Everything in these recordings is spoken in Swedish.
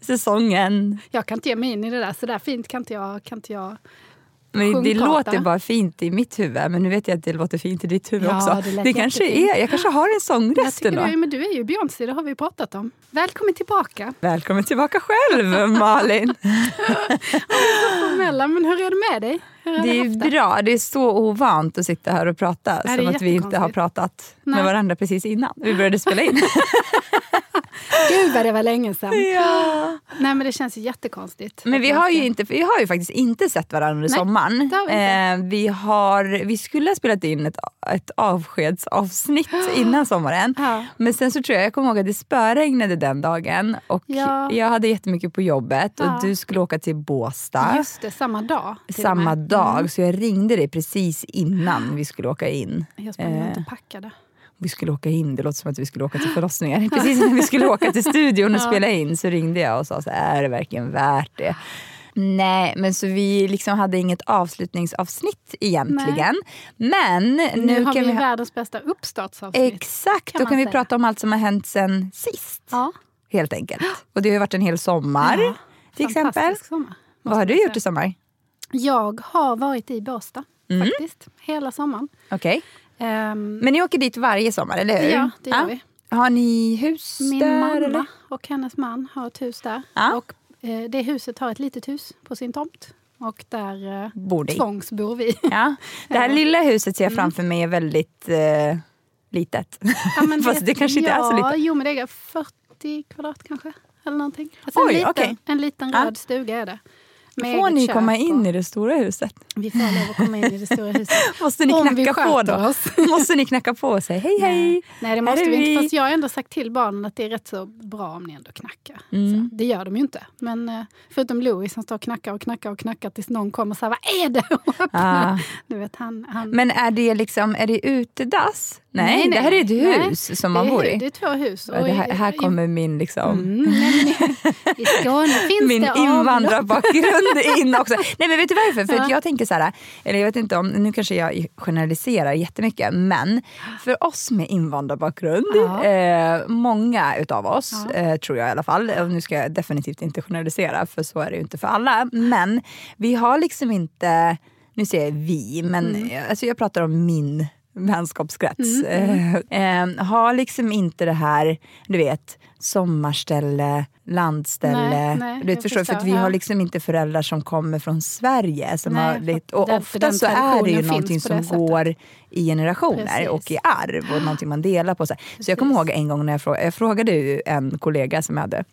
säsongen. Jag kan inte ge mig in i det där, så där fint kan inte jag. Kan inte jag. Men det låter bara fint i mitt huvud, men nu vet jag att det låter fint i ditt huvud Ja, också. det Det kanske är, jag kanske har en sångröst ändå. du, men du är ju Beyoncé, det har vi pratat om. Välkommen tillbaka. Välkommen tillbaka själv Malin. Formella, men hur är det med dig? Har Det är haft bra, det är så ovant att sitta här och prata. är som att vi inte har pratat Nej. med varandra precis innan vi började spela in. Gud vad det var länge sedan. ja. Nej men det känns ju jättekonstigt. Men vi har, ju inte, vi har ju faktiskt inte sett varandra under Nej, sommaren. har vi inte. Eh, vi, har, vi skulle ha spelat in ett, ett avskedsavsnitt innan sommaren. Ja. Men sen så tror jag, jag kommer ihåg att det spöregnade den dagen och Ja. jag hade jättemycket på jobbet och du skulle åka till Båstad Just det, samma dag. samma dag. Mm. Så jag ringde dig precis innan vi skulle åka in. Jag sprang runt Eh, och packade. Vi skulle åka in, det låter som att vi skulle åka till förlossningen. Precis innan vi skulle åka till studion och spela in så ringde jag och sa så här, är det verkligen värt det? Nej, men så vi liksom hade inget avslutningsavsnitt egentligen. Men nu, Nu, har kan vi, ha- världens bästa uppstartsavsnitt. Exakt, kan då kan vi säga. prata om allt som har hänt sen sist. Ja. Helt enkelt. Och det har ju varit en hel sommar. Ja, till exempel. sommar, Vad har du gjort i sommar? Jag har varit i Båstad faktiskt, hela sommaren. Okej. Ehm, Men ni åker dit varje sommar, eller hur? Ja, det gör vi. Har ni hus Min där? mamma Eller? och hennes man har ett hus där. Ja. Och, eh, det huset har ett litet hus på sin tomt. Och där eh, Bor ni? tvångsbor vi. Ja. Det här lilla huset ser jag Mm. framför mig är väldigt eh, litet. Ja, men Fast det kanske inte är så ja, litet. Jo, men det är 40 kvadrat kanske. Eller någonting. Alltså Oj, en, liten, okej. en liten Ja. röd stuga är det. Med Får ni komma in och- i det stora huset? Vi får lov att komma in i det stora huset. Måste ni knacka på då? oss. Måste ni knacka på och säga hej hej? Nej, det måste vi vi. inte. Fast jag har ändå sagt till barnen att det är rätt så bra om ni ändå knackar. Mm. Det gör de ju inte. Men eh, förutom Louis som står och knackar och knackar och knackar tills någon kommer och säger vad är det? Och öppnar. Ah. Du vet, han, han, Men är det liksom, är det utedass? Nej, det här är ett nej. hus som man bor i. Det är två hus. Ja, det här, här kommer min liksom... Mm, nej, i, Skåne finns min det avlopp. invandrarbakgrund in också. Nej men vet du varför? För jag tänker så här, eller jag vet inte om, nu kanske jag generaliserar jättemycket, men för oss med invandrarbakgrund, eh, många utav oss, eh, tror jag i alla fall, och nu ska jag definitivt inte generalisera för så är det ju inte för alla, men vi har liksom inte, nu säger jag vi, men Mm. eh, alltså jag pratar om min vänskapskrets. Eh, eh, har liksom inte det här, du vet, sommarställe, landställe. Nej, nej, du vet, förstår, för vi har liksom inte föräldrar som kommer från Sverige. Som Nej, har lite, och den- ofta så är det ju någonting som sättet. går i generationer Precis. och i arv och någonting man delar på. Så, så jag kommer ihåg en gång när jag frågade, jag frågade en kollega som jag hade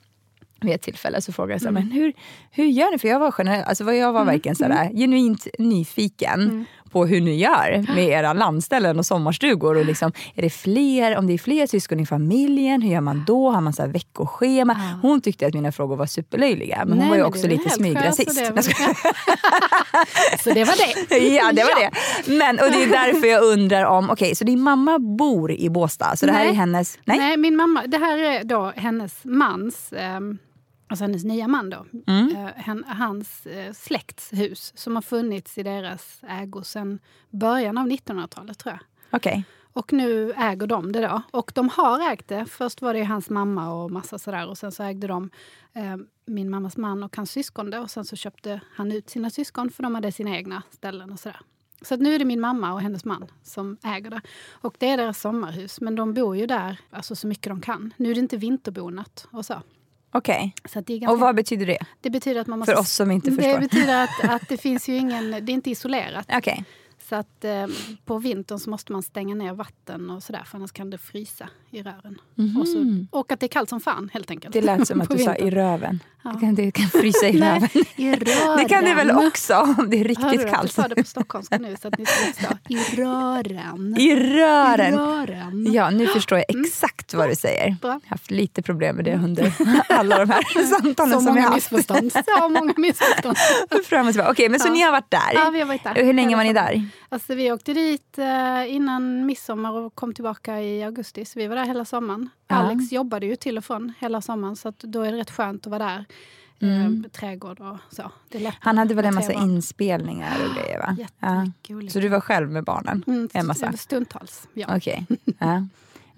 vid ett tillfälle så frågade jag så här, Mm. men hur, hur gör ni? För jag var, generell, alltså jag var verkligen så där, genuint nyfiken på hur ni gör med era landställen och sommarstugor. Och liksom, är det fler, om det är fler syskon i familjen, hur gör man då? Har man så här veckoschema? Hon tyckte att mina frågor var superlöjliga men hon Nej, var ju också lite smygrasist. så det- Så det var det. Ja, det var det. Men, och det är därför jag undrar om, okej, så din mamma bor i Båstad, så det här Nej. är hennes... Nej? Nej, min mamma, det här är då hennes mans, ehm, alltså hennes nya man då, Mm. eh, hans eh, släkts hus som har funnits i deras ägo sedan början av 1900-talet tror jag. Okej. Och nu äger de det då. Och de har ägt det. Först var det hans mamma och massa sådär och sen så ägde de eh, min mammas man och hans syskon det. Och sen så köpte han ut sina syskon för de hade sina egna ställen och sådär. Så att nu är det min mamma och hennes man som äger det. Och det är deras sommarhus. Men de bor ju där alltså, så mycket de kan. Nu är det inte vinterbonat och så. Okej. det, är ganska, Och vad betyder det? det betyder att man måste... För oss som inte Det förstår. betyder att, att det finns ju ingen... Det är inte isolerat. Okej. Så att eh, på vintern så måste man stänga ner vatten och sådär för annars kan det frysa i rören. Och, så, och att det är kallt som fan helt enkelt. Det lät som att du sa i röven. Det, kan, det kan frysa i röven. Nej, i rören. Det kan det väl också om det är riktigt du att kallt. Jag sa det på stockholmska nu så att ni förstå. I rören. I rören. I rören. Ja, nu förstår jag exakt vad du säger. Mm. Bra. Jag har haft lite problem med det under alla de här samtalen som vi har haft. missförstånd. Så många missförstånd. Fram och tillbaka. Okej, men så Ja. ni har varit där? Ja, vi har varit där. Hur länge var ni där? Alltså, vi åkte dit eh, innan midsommar och kom tillbaka i augusti. Så vi var där hela sommaren. Ja. Alex jobbade ju till och från hela sommaren så då är det rätt skönt att vara där. Mm. Eh, trädgård och så. Han hade väl en massa barn. inspelningar och grejer va? Olika. Så du var själv med barnen? Mm, En massa? Stundtals, ja. Okej. Ja.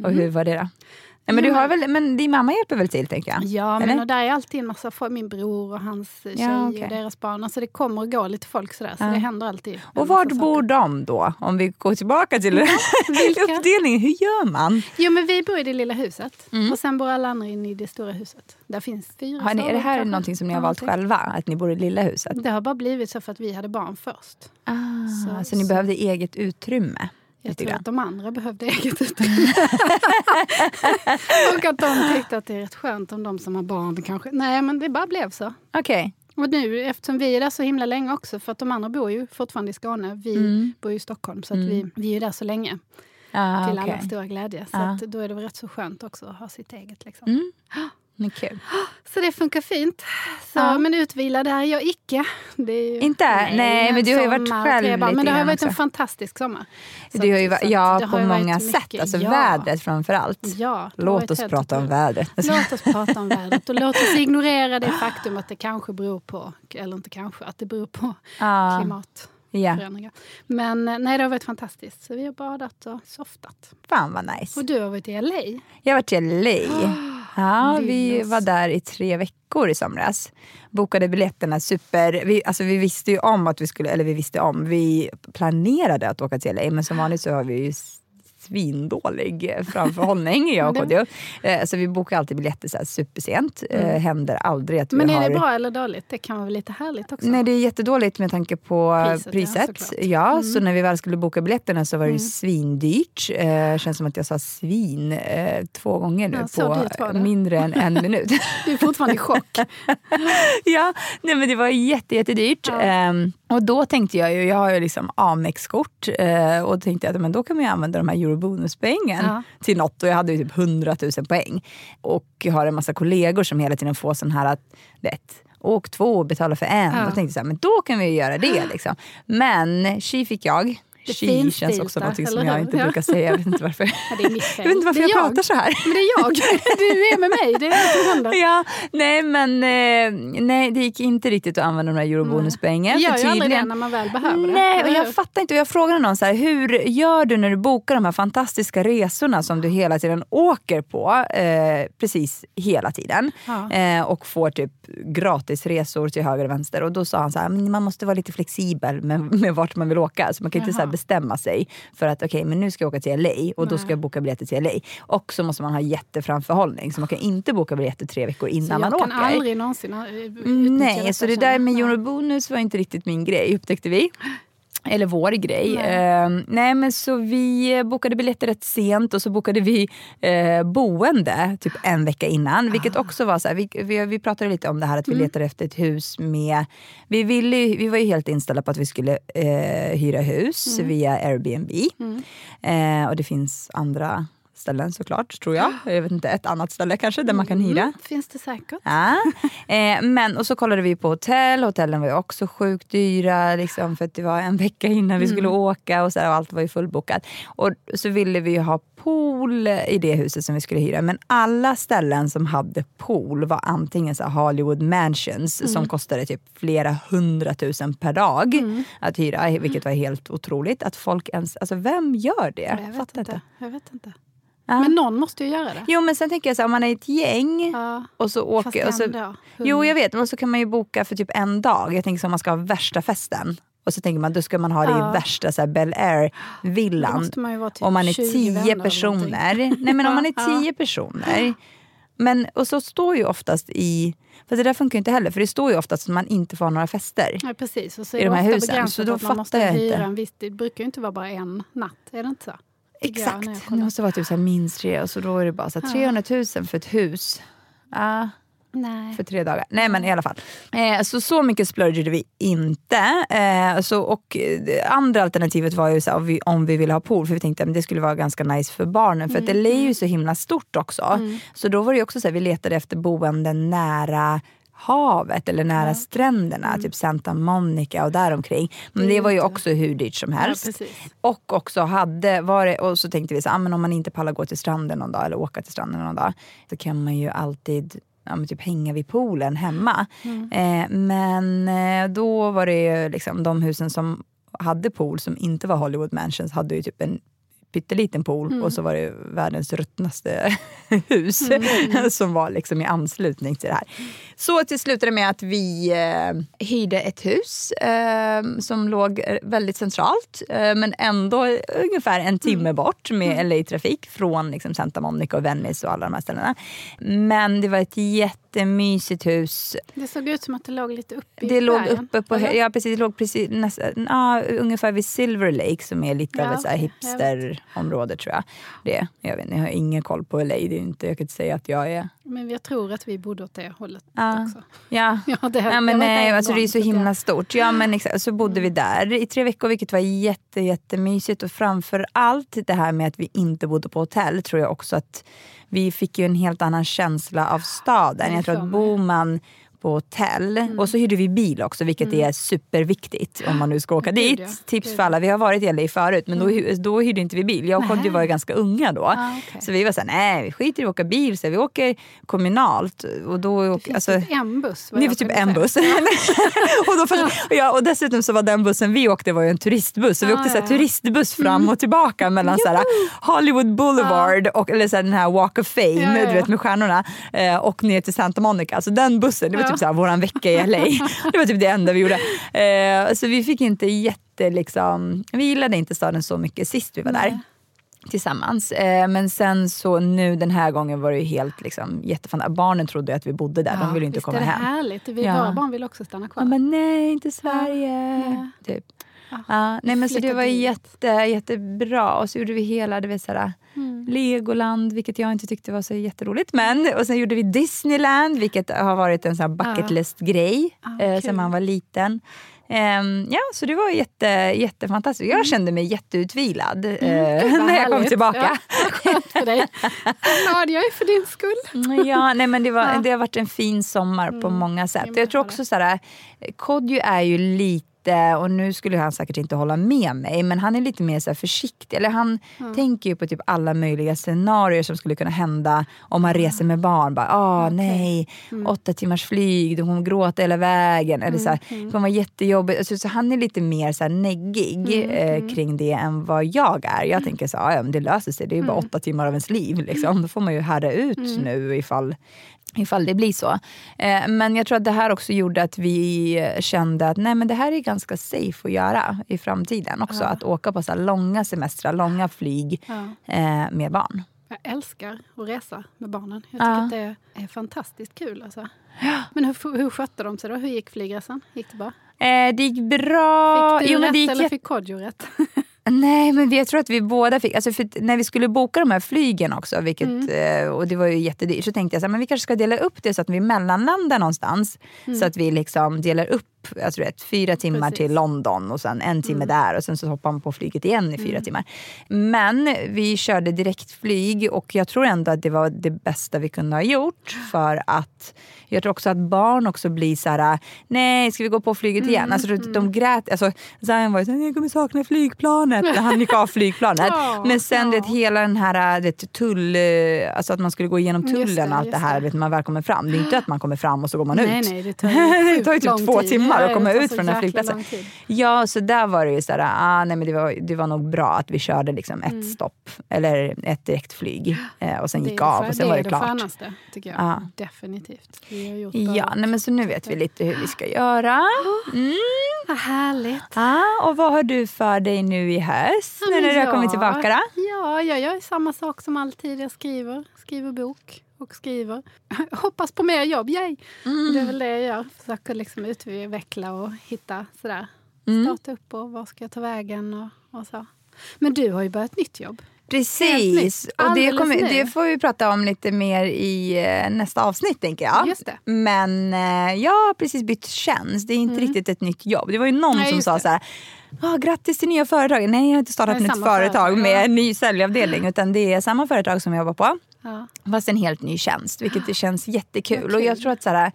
Och hur var det då? Nej, men, du har väl, men din mamma hjälper väl till tänker jag? Ja, men och där är alltid en massa folk. Min bror och hans tjej Ja, okej. och deras barn. Alltså det kommer och går lite folk sådär. Så Ja. det händer alltid. Och var bor saker. de då? Om vi går tillbaka till vilka? uppdelningen. Hur gör man? Jo, men vi bor i det lilla huset. Och sen bor alla andra inne i det stora huset. Där finns fyra Mm. Har ni, är det här kanske. någonting som ni har Ja, valt typ. själva? Att ni bor i lilla huset? Det har bara blivit så för att vi hade barn först. Ah, så, Så- ni så- behövde eget utrymme? Jag tror att de andra behövde eget utrymme. och att de tyckte att det är rätt skönt om de som har barn kanske... Nej, men det bara blev så. Okej. Och nu, eftersom vi är där så himla länge också, för att de andra bor ju fortfarande i Skåne. Vi bor ju i Stockholm, så att vi, vi är där så länge. Ah, till okej. allas stora glädje. Så att då är det väl rätt så skönt också att ha sitt eget. Liksom. Mm. Men kul. Så det funkar fint. Så, Ja. Men utvilad är jag icke. Ju, Inte? Nej, men du har ju varit själv lite Men det har varit en fantastisk sommar. Så Det har ju, att- ja, på många mycket- sätt. Alltså ja. vädret framför allt. Ja, Låt oss prata om vädret. Låt oss prata om vädret och låt oss ignorera det faktum att det kanske beror på, eller inte kanske, att det beror på Ja. klimatförändringar. Ja. Men eh, nej, det har varit fantastiskt. Så vi har badat och softat. Fan vad nice. Och du har varit i LA. Jag har varit i LA. Ja, vi var där i tre veckor i somras. Bokade biljetterna super... Vi, alltså vi visste ju om att vi skulle... Eller vi visste om. Vi planerade att åka till LA men som vanligt så har vi ju svindålig framförhållning, jag och Men Kodjo. Eh, Så vi bokar alltid biljetter så här supersent. Eh, händer aldrig att Men vi är har... det bra eller dåligt? Det kan vara lite härligt också? Nej, det är jättedåligt med tanke på Priset, priset. ja, ja. Mm. så när vi väl skulle boka biljetterna så var det ju svindyrt. Eh, känns som att jag sa svin eh, två gånger nu Ja, på mindre än en minut. Du är fortfarande i chock. ja, nej, men det var jätte, jättedyrt. Ja. Ehm, och då tänkte jag ju, jag har ju liksom Amex-kort eh, och tänkte att men då kan man ju använda de här eurobonuspoängen Ja. till något. Och jag hade ju typ 100 000 poäng. Och har en massa kollegor som hela tiden får sån här att, vet, åk två och betala för en. Ja. Då tänkte jag så här, men då kan vi ju göra det. Liksom. Men tji fick jag. Tji finstilta, känns också något som jag inte brukar säga. Jag vet inte varför. Ja, det är mitt fel. Jag vet inte varför är jag, pratar så här. Men det är jag. Du är med mig. Det är det som händer. Ja, nej men eh, nej, det gick inte riktigt att använda de här eurobonuspoängen. Det gör ju aldrig det när man väl behöver det. Nej, och jag fattar inte. Och jag frågade någon så här, hur gör du när du bokar de här fantastiska resorna som du hela tiden åker på, eh, precis hela tiden. Ja. Eh, och får typ gratis resor till höger och vänster. Och då sa han så här, "Men man måste vara lite flexibel med, med vart man vill åka. Så man kan inte så. Bestämma sig för att okej, men nu ska jag åka till LA och då ska Nej. jag boka biljetter till LA. Och så måste man ha jätteframförhållning. Så man kan inte boka biljetter tre veckor Så innan man jag kan åker. aldrig någonsin eh, utnyttja Mm, Nej, så det där med eurobonus var inte riktigt min grej upptäckte vi. Eller vår grej. Eh, nej men så vi bokade biljetter rätt sent och så bokade vi eh, boende typ en vecka innan. Vilket också var så här, vi, vi, vi pratade lite om det här att vi letade efter ett hus med... Vi, ville, vi var ju helt inställda på att vi skulle eh, hyra hus via Airbnb. Eh, och det finns andra ställen såklart, tror jag. Jag vet inte, ett annat ställe kanske där man kan hyra. Finns det säkert. Ja. Eh, men och så kollade vi på hotell, hotellen var ju också sjukt dyra liksom, för att det var en vecka innan vi skulle åka och, så här, och allt var ju fullbokat. Och så ville vi ju ha pool i det huset som vi skulle hyra men alla ställen som hade pool var antingen så Hollywood mansions som kostade typ flera hundratusen per dag att hyra vilket var helt otroligt. Att folk ens, alltså vem gör det? Jag vet Fattar inte. Jag vet inte. Ja. Men någon måste ju göra det. Jo men sen tänker jag så här, om man är ett gäng Ja. och så Fast åker... Och så, ändå. jo jag vet, men så kan man ju boka för typ en dag. Jag tänker så om man ska ha värsta festen. Och så tänker man då ska man ha det Ja. i värsta så här, Bel Air-villan. måste typ Om man är 20 tio personer. Nej men om man är tio personer. Men, och så står ju oftast i... För det där funkar ju inte heller, för det står ju oftast att man inte får ha några fester. Ja, precis. Och så I är de det här husen, så då man måste fattar jag hyra inte. En viss, det brukar ju inte vara bara en natt, är det inte så? Exakt. Det kollar. måste vara typ så minst tre och så då är det bara så här 300 000 för ett hus. Ja. Nej. för tre dagar. Nej men i alla fall. Eh, så så mycket splurgade vi inte. Eh, så, och eh, det andra alternativet var ju så här, om, vi, om vi ville ha pool, för vi tänkte att det skulle vara ganska nice för barnen. För att LA är ju så himla stort också. Så då var det också så här, vi letade efter boenden nära havet eller nära stränderna, typ Santa Monica och däromkring. Men det var ju också hur dyrt som helst. precis. och också hade, var det, och så tänkte vi så, ah, men om man inte pallar gå till stranden någon dag eller åka till stranden någon dag så kan man ju alltid ja, men typ hänga vid poolen hemma. Eh, men eh, då var det ju liksom de husen som hade pool som inte var Hollywood Mansions hade ju typ en pytteliten pool och så var det världens ruttnaste hus som var liksom i anslutning till det här. Så till slutade med att vi eh, hyrde ett hus eh, som låg eh, väldigt centralt eh, men ändå ungefär en timme bort med LA-trafik från liksom, Santa Monica och Venice och alla de här ställena. Men det var ett jättemysigt hus. Det såg ut som att det låg lite uppe i det låg uppe på, ja precis, det låg precis, nästan, ja, ungefär vid Silver Lake som är lite av Ja, ett så här hipsterområde tror jag. Det, jag, vet, jag har ingen koll på LA, det inte, jag kan inte säga att jag är... Men jag tror att vi bodde åt det hållet Ja. också. Ja, Ja, det, ja men var nej, alltså det är så himla stort. Ja men exakt, så bodde vi där i tre veckor vilket var jätte, jättemysigt och framför allt det här med att vi inte bodde på hotell tror jag också att vi fick ju en helt annan känsla av staden. Jag tror att bor man på hotell Mm. och så hyrde vi bil också vilket är superviktigt om man nu ska åka dit. ja. Tips för alla, vi har varit i LA förut men då, då hyrde inte vi bil. Jag och Kodjo var ju ganska unga då. Ah, okej. Så vi var såhär, nej vi skiter i att åka bil, så vi åker kommunalt. Och då Det åker, finns alltså, typ en buss. det var typ en buss. och, då och, ja, och dessutom så var den bussen vi åkte var ju en turistbuss. Så vi Ah, åkte så här. Mm. turistbuss fram och tillbaka mellan så här, Hollywood Boulevard och eller så här, den här Walk of Fame Ja, ja, Du vet, med stjärnorna eh, och ner till Santa Monica. Alltså den bussen, det var. Typ så här, våran vecka i LA. det var typ det enda vi gjorde. Eh, så vi fick inte jätte liksom, vi gillade inte staden så mycket sist vi var där tillsammans. Eh, men sen så nu den här gången var det ju helt liksom, jättefantastiskt. Barnen trodde att vi bodde där, de ville inte visst komma är det hem. härligt? Vi, Ja. Våra barn vill också stanna kvar. Ja, men nej, inte Sverige. nej. Typ. Ja, nej, men så det var jätte, jättebra. Och så gjorde vi hela det vill säga, Mm. Legoland, vilket jag inte tyckte var så jätteroligt. Men, och sen gjorde vi Disneyland, vilket har varit en sån bucket list-grej Ah, eh, sen man var liten. Ehm, ja, så det var jätte, jättefantastiskt. Jag kände mig jätteutvilad eh, Mm. Vad när jag kom tillbaka. Ja, för dig. Glad jag är för din skull. Mm, Ja, nej, men det, var, Ja. det har varit en fin sommar på många sätt. jag tror också så här, Kodjo är ju lite, och nu skulle han säkert inte hålla med mig, men han är lite mer så försiktig. Eller han tänker ju på typ alla möjliga scenarier som skulle kunna hända om man reser med barn. Bara, ah, nej, åtta timmars flyg, de kommer gråta hela vägen. Eller så här, det kommer vara jättejobbigt. Alltså, så han är lite mer så här neggig eh, kring det än vad jag är. Jag tänker så här, "Ah, ja, men det löser sig, det är ju bara åtta timmar av ens liv. Liksom. Då får man ju härda ut nu ifall Ifall det blir så. Eh, men jag tror att det här också gjorde att vi eh, kände att nej, men det här är ganska safe att göra i framtiden också. Att åka på så långa semestrar, långa flyg Ja. eh, med barn. Jag älskar att resa med barnen. Jag Ja. tycker att det är fantastiskt kul. Alltså. Men hur, hur skötte de sig då? Hur gick flygresan? Gick det bra? Eh, det gick bra. Fick du Jo, rätt eller fick Kodjo rätt? Nej, men jag tror att vi båda fick... Alltså när vi skulle boka de här flygen också, vilket, Mm. eh, och det var ju jättedyrt, så tänkte jag att vi kanske ska dela upp det så att vi mellanlandar någonstans. Mm. Så att vi liksom delar upp tror det, fyra timmar Precis. Mm. till London och sen en timme där och sen så hoppar man på flyget igen i fyra timmar. Men vi körde direktflyg och jag tror ändå att det var det bästa vi kunde ha gjort för att jag tror också att barn också blir så här: nej ska vi gå på flyget Mm, igen? Alltså, de grät, alltså, Zion var ju såhär, jag kommer sakna flygplanet när han gick av flygplanet. Ja, Men sen ja. det, hela den här det, tull, alltså att man skulle gå igenom det, tullen och allt det här det. vet, när man väl kommer fram. Det är inte att man kommer fram och så går man ut. Nej, nej, det tar ju det tar ju typ två tid. Timmar Ja, att komma det ut så från den här flygplatsen. Ja, så där var det ju såhär, ah, nej men det var, det var nog bra att vi körde liksom Mm. ett stopp, eller ett direktflyg eh, och sen Det gick är det av och sen var det är det klart. skönaste, tycker jag. Ja. Definitivt. Vi har gjort Ja, nej, men så nu vet vi lite hur vi ska göra. Mm. Vad härligt. Ah, och vad har du för dig nu i höst, men när du har ja. kommit tillbaka då? Ja, jag gör samma sak som alltid. Jag skriver, skriver bok och skriver. Hoppas på mer jobb, yay! Mm. Det är väl det jag gör. Försöker liksom utveckla och hitta sådär. Mm. Starta upp och var ska jag ta vägen och, och så. Men du har ju börjat ett nytt jobb. Precis, och det, kommer, det får vi prata om lite mer i eh, nästa avsnitt tänker jag. Men eh, jag har precis bytt tjänst, det är inte riktigt ett nytt jobb. Det var ju någon Mm. Nej, som sa det. så här, ah, grattis till nya företaget. Nej jag har inte startat ett nytt företag företag, med ja. en ny säljavdelning utan det är samma företag som jag jobbar på. Ja. Fast en helt ny tjänst, vilket det känns jättekul. Vad Och jag tror att, så här,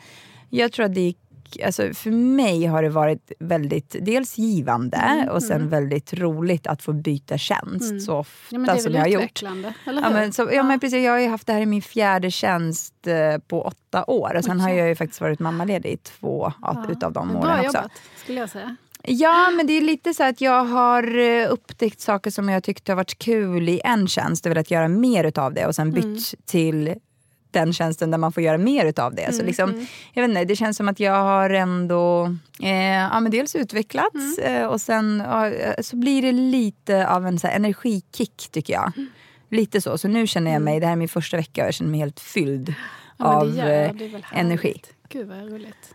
jag tror att det gick, alltså för mig har det varit väldigt, dels givande Mm, och sen väldigt roligt att få byta tjänst så ofta Ja, som jag har gjort. Ja, men, så, ja, men precis, jag har ju haft det här i min fjärde tjänst eh, på åtta år och sen har Okej. jag ju faktiskt varit mammaledig i två av, utav de Men åren också. jobbat, skulle jag säga. Ja, men det är lite så att jag har eh, upptäckt saker som jag tyckte har varit kul i en tjänst och velat göra mer utav det och sen bytt Mm. till den tjänsten där man får göra mer utav det. Mm, Så liksom, jag vet inte, det känns som att jag har ändå eh, ja, men dels utvecklats Mm. eh, och sen ja, så blir det lite av en så här, energikick tycker jag. Mm. Lite så. Så nu känner jag mig, det här är min första vecka och jag känner mig helt fylld Ja, av det gör, eh, det härligt. energi. Gud vad roligt.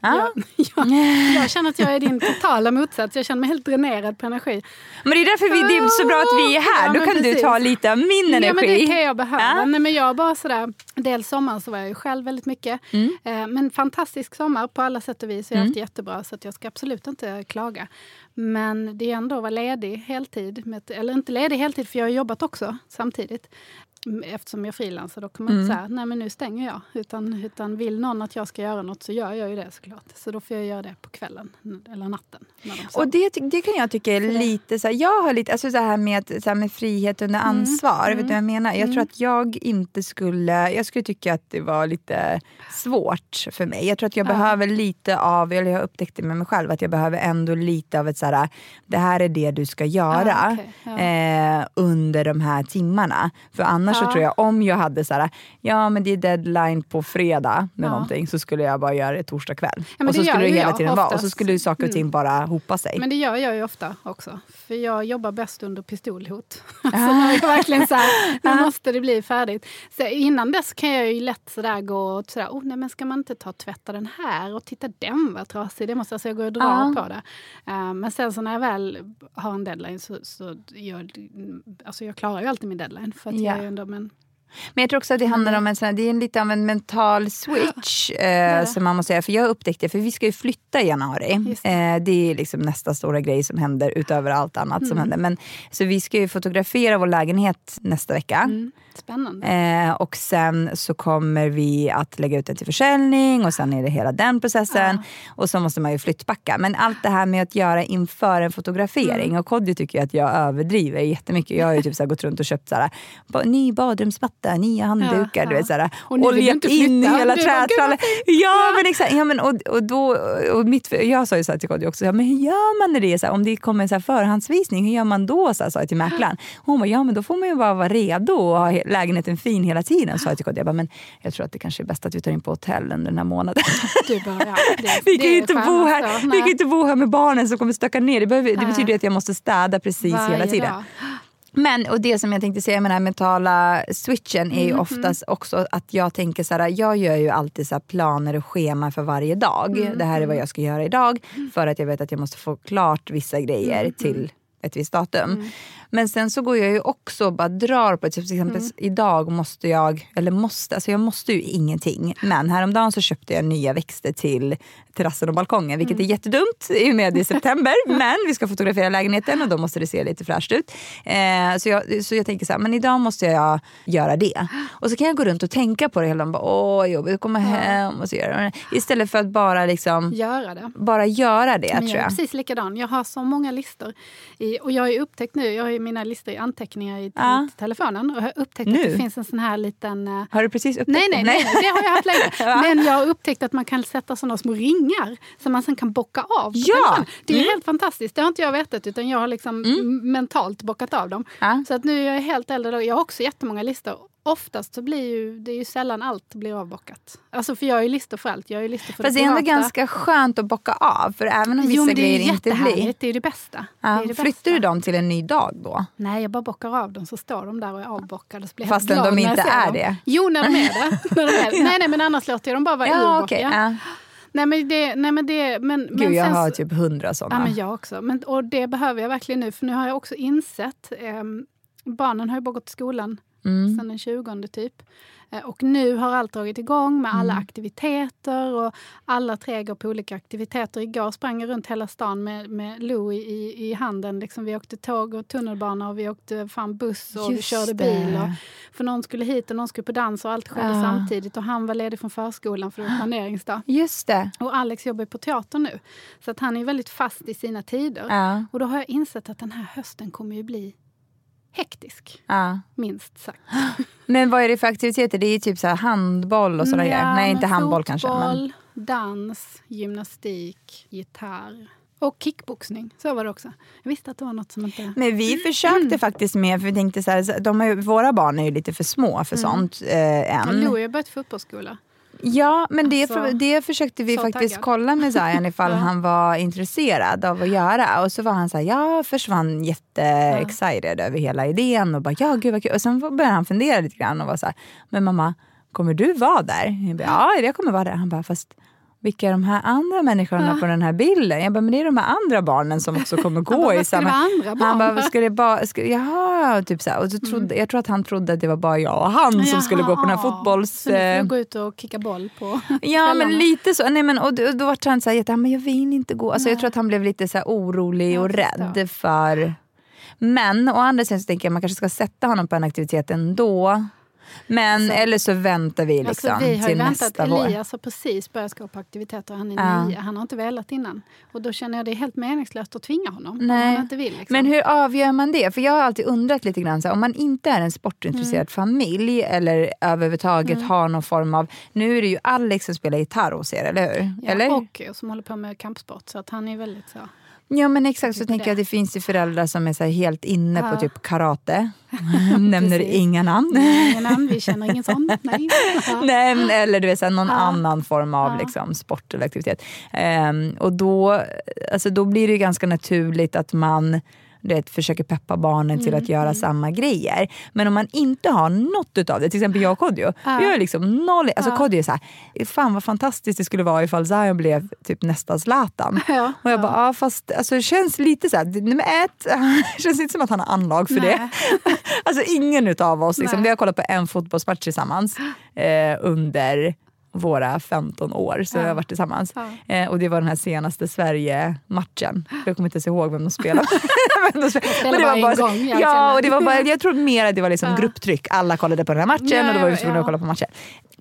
Ja. Jag, jag känner att jag är din totala motsats. Jag känner mig helt dränerad på energi. Men det är därför vi, det är så bra att vi är här. Ja, Då kan du precis. ta lite av min energi. Ja, men det kan jag behöva. Ja. Nej, men jag bara sådär, dels sommaren så var jag ju själv väldigt mycket. Mm. Eh, men fantastisk sommar på alla sätt och vis. Jag har haft det jättebra så jag ska absolut inte klaga. Men det är ändå att vara ledig heltid. Med, eller inte ledig heltid för jag har jobbat också samtidigt. Mm, Eftersom jag frilansar då kan man Mm. inte säga nej men nu stänger jag. Utan, utan vill någon att jag ska göra något så gör jag ju det såklart. Så då får jag göra det på kvällen eller natten. De Och det, det kan jag tycka är lite så här, jag har lite, alltså så här med, så här med frihet under Mm. ansvar, vet du vad jag menar? Jag tror att jag inte skulle, jag skulle tycka att det var lite svårt för mig. Jag tror att jag behöver lite av, eller jag har upptäckt det med mig själv, att jag behöver ändå lite av ett så här, det här är det du ska göra Ah, okej, ja. eh, under de här timmarna. För annars annars så Ja. tror jag om jag hade så här, ja men det är deadline på fredag med Ja. någonting så skulle jag bara göra det torsdag kväll. men och så skulle det hela tiden vara och så skulle saker och ting bara hopa sig. Men det gör jag ju ofta också. För jag jobbar bäst under pistolhot. så jag verkligen så här, nu måste det bli färdigt. Så innan dess kan jag ju lätt sådär gå och sådär, oh, nej men ska man inte ta och tvätta den här och titta den var trasig. Det måste alltså jag gå och dra Ja. på det. Eh, men sen så när jag väl har en deadline så, så jag, alltså jag klarar ju alltid min deadline. För att Ja. jag är ändå, men, Men jag tror också att det handlar om en, sån här, det är en, lite av en mental switch eh, som man måste göra. För jag upptäckte, för vi ska ju flytta i januari. Det. Eh, det är liksom nästa stora grej som händer utöver allt annat som händer. Men, så vi ska ju fotografera vår lägenhet nästa vecka. mm, spännande. Eh, och sen så kommer vi att lägga ut den till försäljning och sen är det hela den processen. Och så måste man ju flyttpacka. Men allt det här med att göra inför en fotografering. Mm. Och Kodjo tycker ju att jag överdriver jättemycket. Jag har ju typ så gått runt och köpt så här, ny badrumsmatta, nya handdukar. Ja, Du vet, så här, Och oljat in hela Du bara, "Gud, trätrallen. Ja men exakt. Ja, men, och, och då, och mitt, jag sa ju så här till Kodjo också, men hur gör man när det så här, om det kommer en så förhandsvisning, hur gör man då? Så här, sa jag till mäklaren. Hon bara, ja men då får man ju bara vara redo och ha lägenheten fin hela tiden. Så jag till Kodjo, jag bara, men jag tror att det kanske är bäst att vi tar in på hotell under den här månaden. Du bara, ja, det, vi kan ju inte bo här, alltså. vi Nej. kan ju inte bo här med barnen som kommer stöka ner. Det, behöver, det betyder att jag måste städa precis hela Varje tiden. dag. Men och det som jag tänkte säga med den här mentala switchen är ju Mhm. oftast också att jag tänker så här, jag gör ju alltid så här planer och schema för varje dag. Mm, Det här är vad jag ska göra idag för att jag vet att jag måste få klart vissa grejer Mm, till ett visst datum. Men sen så går jag ju också och bara drar på, typ, till exempel Mm. idag måste jag, eller måste, alltså jag måste ju ingenting. Men häromdagen så köpte jag nya växter till terrassen och balkongen, vilket Mm. är jättedumt i och med det är september. men vi ska fotografera lägenheten och då måste det se lite fräscht ut. Eh, så, jag, så jag tänker så här, men idag måste jag göra det. Och så kan jag gå runt och tänka på det hela dagen, bara, åh jobbigt att komma hem och så göra det. Istället för att bara liksom, Göra det. bara göra det Men tror jag är jag. precis likadan. Jag har så många listor. I, och jag har upptäckt nu, jag har mina listor i anteckningar i, Ja. telefonen. Och har upptäckt Nu? att det finns en sån här liten... eh, Har du precis upptäckt Nej, nej, det? nej, det har jag haft länge. Men jag har upptäckt att man kan sätta såna små ringar som man sen kan bocka av. Ja! Det är Mm. helt fantastiskt. Det har inte jag vetat utan jag har liksom m- mentalt bockat av dem. Ja. Så att nu är jag helt äldre. Jag har också jättemånga listor. Oftast så blir ju, det är ju sällan allt blir avbockat. Alltså för jag har ju listor för allt. Jag ju listor för Fast det är ändå ganska skönt att bocka av för även om vissa Jo, men det är grejer inte blir... Det är ju det bästa. Ja, det är det flyttar bästa. du dem till en ny dag då? Nej, jag bara bockar av dem så står de där och är avbockade. Så blir jag Fastän de jag inte är dem. det? Jo, när de är det. när de är det. Nej, nej, men annars låter jag dem bara vara Ja, urbockade. okej. Ja. Nej, men det... Nej, men det men, men Gud, jag sen har typ hundra sådana. Ja, men jag också. Men, och det behöver jag verkligen nu. För nu har jag också insett... ehm, barnen har ju bara gått i skolan Mm. sen den 20 typ. Eh, Och nu har allt dragit igång med Mm. alla aktiviteter och alla tre går på olika aktiviteter. Igår sprang jag runt hela stan med, med Louie i, i handen. Liksom vi åkte tåg och tunnelbana och vi åkte fan buss och vi Just körde det. bil. Och, för någon skulle hit och någon skulle på dans och allt skedde Ja. samtidigt. Och han var ledig från förskolan för det var planeringsdag. Just det. Och Alex jobbar på teater nu. Så att han är väldigt fast i sina tider. Ja. Och då har jag insett att den här hösten kommer ju bli hektisk. Ja. Minst sagt. Men vad är det för aktiviteter? Det är typ så handboll och sådana Ja, grejer. Nej, inte men handboll kanske. Men... fotboll, dans, gymnastik, gitarr och kickboxning. Så var det också. Jag visste att det var något som inte... Men vi försökte faktiskt med, för vi tänkte så här, de ju, våra barn är ju lite för små för sånt eh, Ja, än. Louie har börjat fotbollsskola. Ja, men det, Alltså, för, det försökte vi faktiskt taggad. kolla med Zayan ifall Ja. han var intresserad av att göra. Och så var han så här, ja, han jätte-excited över hela idén och bara, ja gud vad kul. Och sen började han fundera lite grann och var så här, men mamma, kommer du vara där? Jag bara, ja, jag kommer vara där. Han bara, fast vilka är de här andra människorna på den här bilden? Jag bara, men det är de här andra barnen som också kommer gå bara, i "Vad ska det samma... vara andra barn?" Han bara, ska det bara, ska, jaha, typ så här. Och så trodde, jag tror att han trodde att det var bara jag och han som skulle gå på den här Jaha. fotbolls... Så nu får eh, gå ut och kicka boll på Ja men lite så. Nej, men, och, då- då var han så här, jätte, men jag vill inte gå. Alltså, jag tror att han blev lite så här orolig och rädd för... Men å andra sidan så tänker jag att man kanske ska sätta honom på en aktivitet ändå. Men eller så väntar vi liksom Alltså, vi har till väntat. nästa vår. Elias har precis börjat gå på aktiviteter. Han är Ja. nio. Han har inte velat innan. Och då känner jag det är helt meningslöst att tvinga honom. Om Nej. han inte vill. Liksom. Men hur avgör man det? För jag har alltid undrat lite grann, så här, om man inte är en sportintresserad Mm. familj eller överhuvudtaget har någon form av... Nu är det ju Alex som spelar gitarr hos er, eller hur? Ja, eller? Och som håller på med kampsport. Så att han är väldigt så. Ja men exakt, så tänker jag att det. finns ju föräldrar som är så helt inne Ja. på typ karate. Nämner inga namn. Ingen namn, vi känner ingen sån. Nej. Ja. Nej, men, eller du vet, så här, någon Ja. annan form av liksom, sport eller aktivitet. Ehm, och då, alltså, då blir det ju ganska naturligt att man du vet, försöker peppa barnen till Mm, att göra samma grejer. Men om man inte har något utav det, till exempel jag och Kodjo. Vi har liksom noll, alltså Kodjo är såhär, fan vad fantastiskt det skulle vara ifall Zion blev typ nästa Zlatan. Ja, Och jag bara, ja fast alltså, det känns lite såhär, nummer ett, det känns inte som att han har anlag för det. Alltså ingen utav oss, liksom, Nej. vi har kollat på en fotbollsmatch tillsammans eh, under våra 15 år så vi har varit tillsammans. Ja. Eh, och det var den här senaste Sverige-matchen. Jag kommer inte ens ihåg vem de spelade. vem de spelade. spelade Men det var bara en så- gång, jag Ja, och det var bara, jag tror mer att det var liksom grupptryck. Alla kollade på den här matchen Ja, och då var vi ja, tvungna ja. att kolla på matchen.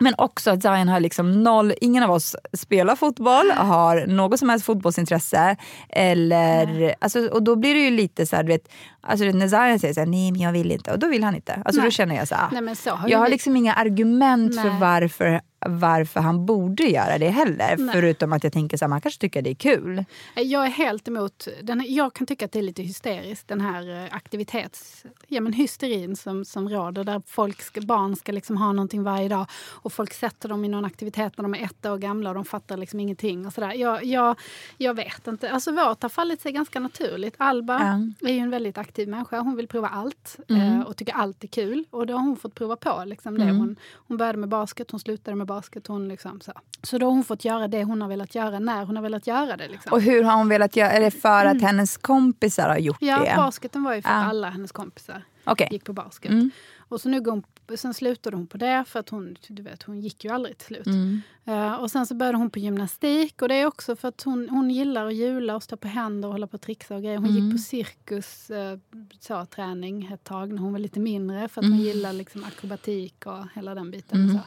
Men också att Zion har liksom noll, ingen av oss spelar fotboll, har något som helst fotbollsintresse. Eller, alltså, och då blir det ju lite så här, du vet, alltså, när Zion säger så här, nej men jag vill inte, och då vill han inte. Alltså, då Nej. känner jag så här, Nej, men så har jag har vi- liksom inga argument för Nej. varför, varför han borde göra det heller. Nej. Förutom att jag tänker så här, man kanske tycker det är kul. Jag är helt emot, den, jag kan tycka att det är lite hysteriskt den här eh, aktivitets, ja men hysterin som, som råder där folk ska, barn ska liksom ha någonting varje dag och folk sätter dem i någon aktivitet när de är ett år gamla och de fattar liksom ingenting och sådär. Jag, jag, jag vet inte, alltså vårt har fallit sig ganska naturligt. Alba är ju en väldigt aktiv människa, hon vill prova allt eh, och tycker allt är kul och det har hon fått prova på. Liksom det. Hon, hon började med basket, hon slutade med basket. Hon liksom så. så då har hon fått göra det hon har velat göra när hon har velat göra det. Liksom. Och hur har hon velat göra? Är det för att hennes kompisar har gjort Ja, det? basketen var ju för Ja. alla hennes kompisar. Okej. Gick på basket. Mm. Och så nu går hon, sen slutade hon på det för att hon, du vet, hon gick ju aldrig till slut. Mm. Eh, och sen så började hon på gymnastik och det är också för att hon, hon gillar att hjula och stå på händer och hålla på och trixa och grejer. Hon Mm. gick på cirkus eh, så, träning ett tag när hon var lite mindre för att Mm. hon gillar liksom akrobatik och hela den biten. Och, så.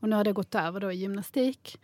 Och nu har det gått över då i gymnastik.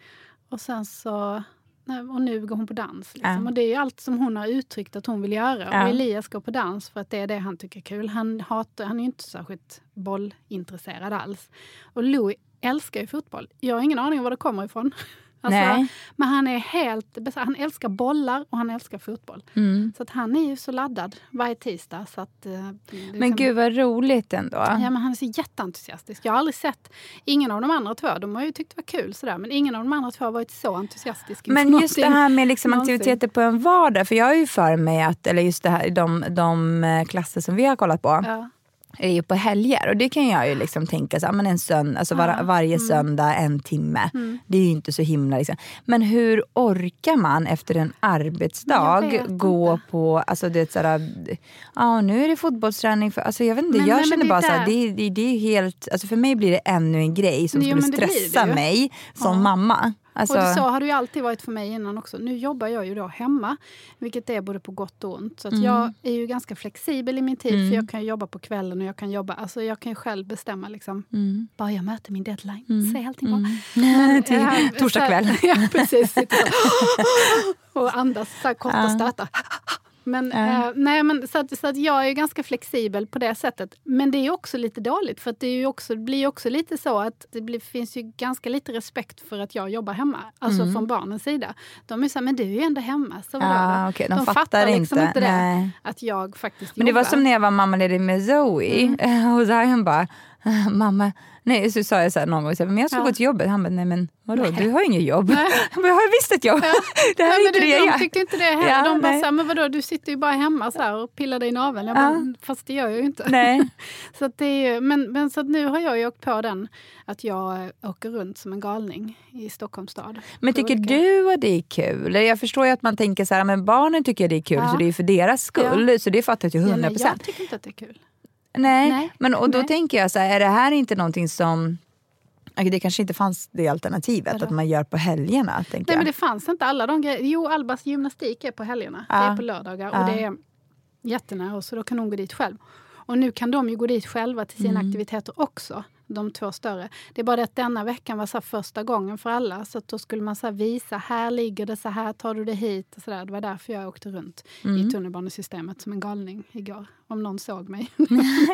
Och sen så och nu går hon på dans. Liksom. Ja. Och det är allt som hon har uttryckt att hon vill göra. Ja. Och Elias går på dans för att det är det han tycker är kul. Han, hatar, han är inte särskilt bollintresserad alls. Och Louis älskar ju fotboll. Jag har ingen aning om var det kommer ifrån. Alltså, Nej. Men han är helt. Han älskar bollar och han älskar fotboll. Mm. Så att han är ju så laddad varje tisdag. Så att, eh, Men liksom- gud vad roligt ändå. Ja, men han är så jätteentusiastisk. Jag har aldrig sett... Ingen av de andra två, de har ju tyckt det var kul sådär, men ingen av de andra två har varit så entusiastisk. Men just det här med liksom aktiviteter på en vardag. För jag har ju för mig att, eller just det här, de, de eh, klasser som vi har kollat på. Ja. Är ju på helger och det kan jag ju liksom tänka så, ja, men en sönd, alltså var, varje Mm. söndag en timme. Det är ju inte så himla liksom. Men hur orkar man efter en arbetsdag gå inte. på, alltså det är ja nu är det fotbollsträning. För, alltså jag vet inte, Men- jag men känner är bara där. det, det, det är helt, alltså för mig blir det ännu en grej som Jo, skulle men stressa mig som mamma. Alltså, Och så har det ju alltid varit för mig innan också. Nu jobbar jag ju då hemma, vilket är både på gott och ont. Så Mm. jag är ju ganska flexibel i min tid, för jag kan ju jobba på kvällen och jag kan jobba, alltså jag kan själv bestämma liksom. Mm. Bara jag möter min deadline, så är allting. Men, Till torsdag kväll. ja, precis. Och andas så här korta stötar. Men, eh, nej, men, så, att, så att jag är ganska flexibel på det sättet. Men det är också lite dåligt för det, är också, det blir också lite så att det blir, finns ju ganska lite respekt för att jag jobbar hemma. Alltså från barnens sida. De är så här, men du är ju ändå hemma. Så Ja, då? okej, de fattar liksom inte. inte det. Nej. Att jag faktiskt Men det var jobbar. som när jag var mammaledig med Zoe. Mm. Och Zion bara, "Ah, mamma, nej, så sa jag så här någon gång, så här, men jag ska Ja. gå till jobbet. Han bara, nej men vadå, du har ju inget jobb. Jag bara, jag har visst ett jobb. Det här Ja, är men inte det jag de tyckte inte det heller. Ja, de bara nej. så här, men vadå, du sitter ju bara hemma så här och pillar dig i naveln. Jag Ja. bara, fast det gör jag ju inte. Nej. Så det är, ju- men, men så nu har jag ju åkt på den att jag eh, åker runt som en galning i Stockholms stad. Men tycker olika- du att det är kul? Jag förstår ju att man tänker så här, men barnen tycker det är kul Ja. så det är för deras skull. Så det fattar jag till Ja, 100 nej, procent. jag tycker inte att det är kul. Nej, Nej, men och då nej. tänker jag så här, är det här inte någonting som Det kanske inte fanns det alternativet, Vadå? att man gör på helgerna. Nej, jag. men det fanns inte alla de grejerna. Jo, Albas gymnastik är på helgerna. Det Ja. är på lördagar Ja. och det är jättenära så då kan hon gå dit själv. Och nu kan de ju gå dit själva till sina Mm. aktiviteter också, de två större. Det är bara det att denna veckan var så första gången för alla. Så då skulle man så här visa, här ligger det, så här tar du det hit. Och så där. Det var därför jag åkte runt Mm. i tunnelbanesystemet som en galning igår. Om någon såg mig.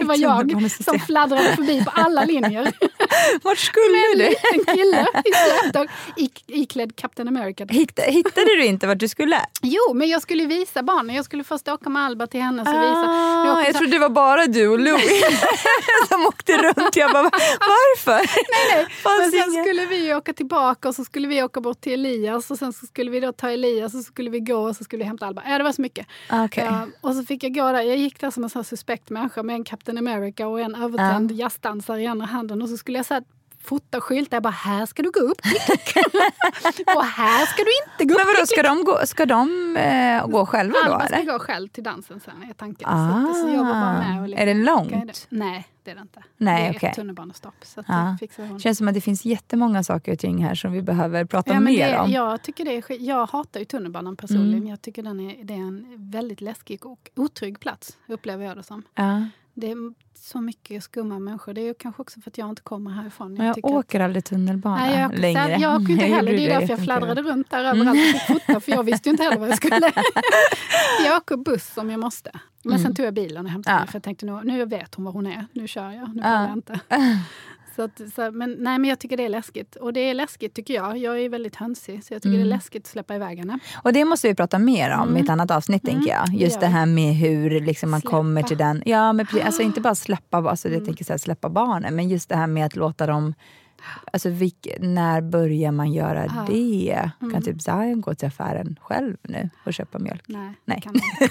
det var jag som fladdrade förbi på alla linjer. Vart skulle En du? liten kille i släptåg ik- iklädd Captain America. Hitt- Hittade du inte vart du skulle? Jo, men jag skulle visa barnen. Jag skulle först åka med Albert till hennes och visa. Ah, jag så- trodde det var bara du och Louis som åkte runt. Jag bara, varför? Nej, nej. Fanns Men sen ingen- skulle vi åka tillbaka och så skulle vi åka bort till Elias och sen så skulle vi då ta Elias och så skulle vi gå och så skulle vi hämta Alba. Ja, det var så mycket. Okej. Ja, och så fick jag gå där. Jag gick där som en sån suspekt människa med en Captain America och en övertänd jazzdansare i andra handen och så skulle jag fota skyltar. Jag bara, här ska du gå upp. och här ska du inte gå upp. Men vadå, ska de gå, ska de, eh, gå själva då? Alba ska Eller? gå själv till dansen sen är tanken. Ah. så, att, så jag var bara med och Är det långt? Nej, det är det inte. Nej, det är okej. ett tunnelbanestopp. Så Ja. det känns som att det finns jättemånga saker och ting här som vi behöver prata Ja, mer det, om. jag, tycker det är, jag hatar ju tunnelbanan personligen. Mm. Jag tycker den är, det är en väldigt läskig och otrygg plats, upplever jag det som. Ja. Det är så mycket skumma människor. Det är ju kanske också för att jag inte kommer härifrån. Men jag tycker att- åker aldrig tunnelbana Nej, jag, åker, längre. jag åker inte Jag heller. Det är därför jag fladdrade runt där överallt och fick fota, för jag visste ju inte heller vad jag skulle. jag åker buss om jag måste. Men sen tog jag bilen och hämtade Ja. henne för jag tänkte nu, nu vet hon var hon är. Nu kör jag, nu Ja. jag inte. Så att, så, men, nej, men jag tycker det är läskigt. Och det är läskigt tycker jag. Jag är väldigt hönsig, så jag tycker det är läskigt att släppa iväg henne. Och det måste vi prata mer om i ett annat avsnitt tänker jag. det Just det vi. här med hur liksom man Släppa. kommer till den. Ja, men precis, alltså inte bara släppa, alltså, jag tänker så här, släppa barnen, men just det här med att låta dem Alltså vilk, när börjar man göra det? Kan typ Zion gå till affären själv nu och köpa mjölk? Nej, Nej. Kan jag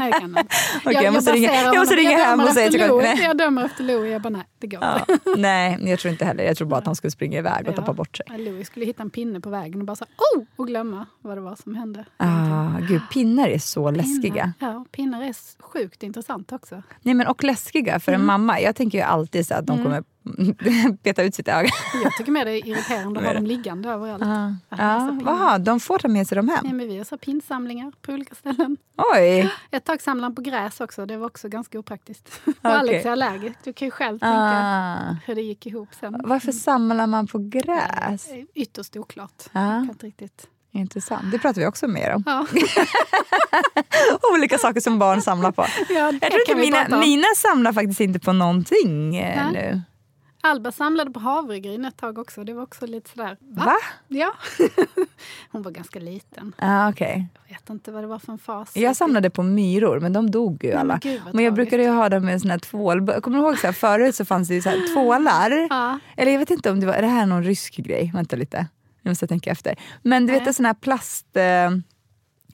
nej, kan jag inte. Okej, jag måste ringa- jag måste honom- ringa hem dömer och säga till nej. Jag dömer efter Louis. Jag bara, nej, det går Ja, nej, jag tror inte heller. Jag tror bara att han skulle springa iväg och tappa bort sig. Ja, Louis skulle hitta en pinne på vägen och bara så oh! och glömma vad det var som hände. Ah, gud, pinnar är så läskiga. Pinnar, ja, pinnar är sjukt intressant också. Nej, men och läskiga för en Mm. mamma. Jag tänker ju alltid så att de kommer peta ut sitt öga. Jag tycker mer det är irriterande att ha dem liggande överallt. Ah. Ja. Jaha, de får ta med sig dem Nej, hem? men vi har så pinsamlingar på olika ställen. Oj! Ett tag samlade han på gräs också. Det var också ganska opraktiskt. Och Okej. Alex är allergisk. Du kan ju själv tänka Ah. hur det gick ihop sen. Varför samlar man på gräs? Ytterst oklart. Kan inte riktigt. Intressant. Det pratar vi också mer om. Ja. Olika saker som barn samlar på. Ja, Jag tror inte mina, mina samlar faktiskt inte på någonting eh, Nej. nu. Alba samlade på havregryn ett tag också. Det var också lite sådär... Va? Ja. Hon var ganska liten. Ah, okej. Jag vet inte vad det var för en fas. Jag samlade på myror, men de dog ju men alla. vad men jag brukade ju ha dem med sån här tvål... Kommer du ihåg så här, förut så fanns det ju så här tvålar? Ja. Eller jag vet inte om det var, är det här någon rysk grej? Vänta lite, jag måste tänka efter. Men du vet Nej. en sån här plast... Eh,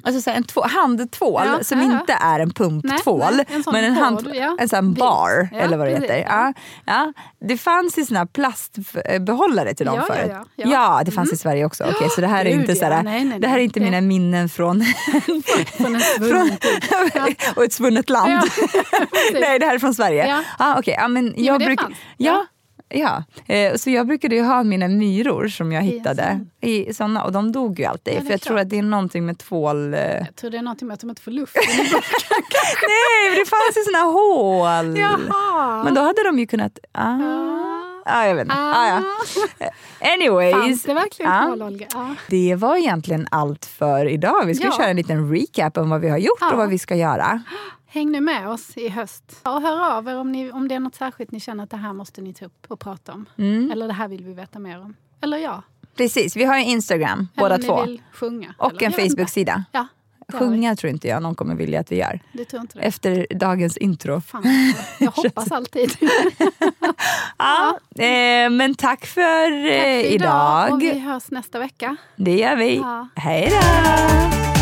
Alltså en två, handtvål Ja, som ja, inte är en pumptvål. Nej, nej, en sån men en, hand, ja. en sån bar, eller vad det precis, heter. Ja. Ja. Det fanns ju såna här plastbehållare till dem Ja, ja, förut. ja. Mm. det fanns i Sverige också. Okej, så det här är Gud, inte, ja. så här, Nej, nej, det här är nej. inte Det- mina minnen från, Från och ett svunnet land. Nej, det här är från Sverige. Ja. Ah, okay. ja, men Jo, jag det bruk- fanns. Ja. Ja, eh, så jag brukade ju ha mina myror som jag hittade i såna och de dog ju alltid. Ja, för jag tror klart. att det är någonting med tvål... Eh... Jag tror det är någonting med att de inte får luft. Nej, det fanns ju såna hål! Jaha. Men då hade de ju kunnat... Ah. Ah, jag vet inte. Ah, ja. Anyways. Fanns det verkligen ja. hål, Olga? Ja. Det var egentligen allt för idag. Vi ska Ja. köra en liten recap om vad vi har gjort och vad vi ska göra. Häng nu med oss i höst. Och hör av er om, ni, om det är något särskilt ni känner att det här måste ni ta upp och prata om. Mm. Eller det här vill vi veta mer om. Eller ja. Precis, vi har ju Instagram Eller båda två. vill sjunga. Och eller, en. Facebook-sida. Ja. Sjunga tror inte jag någon kommer vilja att vi gör. Det tror inte det. Efter dagens intro. Fan, jag hoppas alltid. Ja, eh, men tack för, Tack eh, för idag. Och vi hörs nästa vecka. Det gör vi. Ja. Hej då!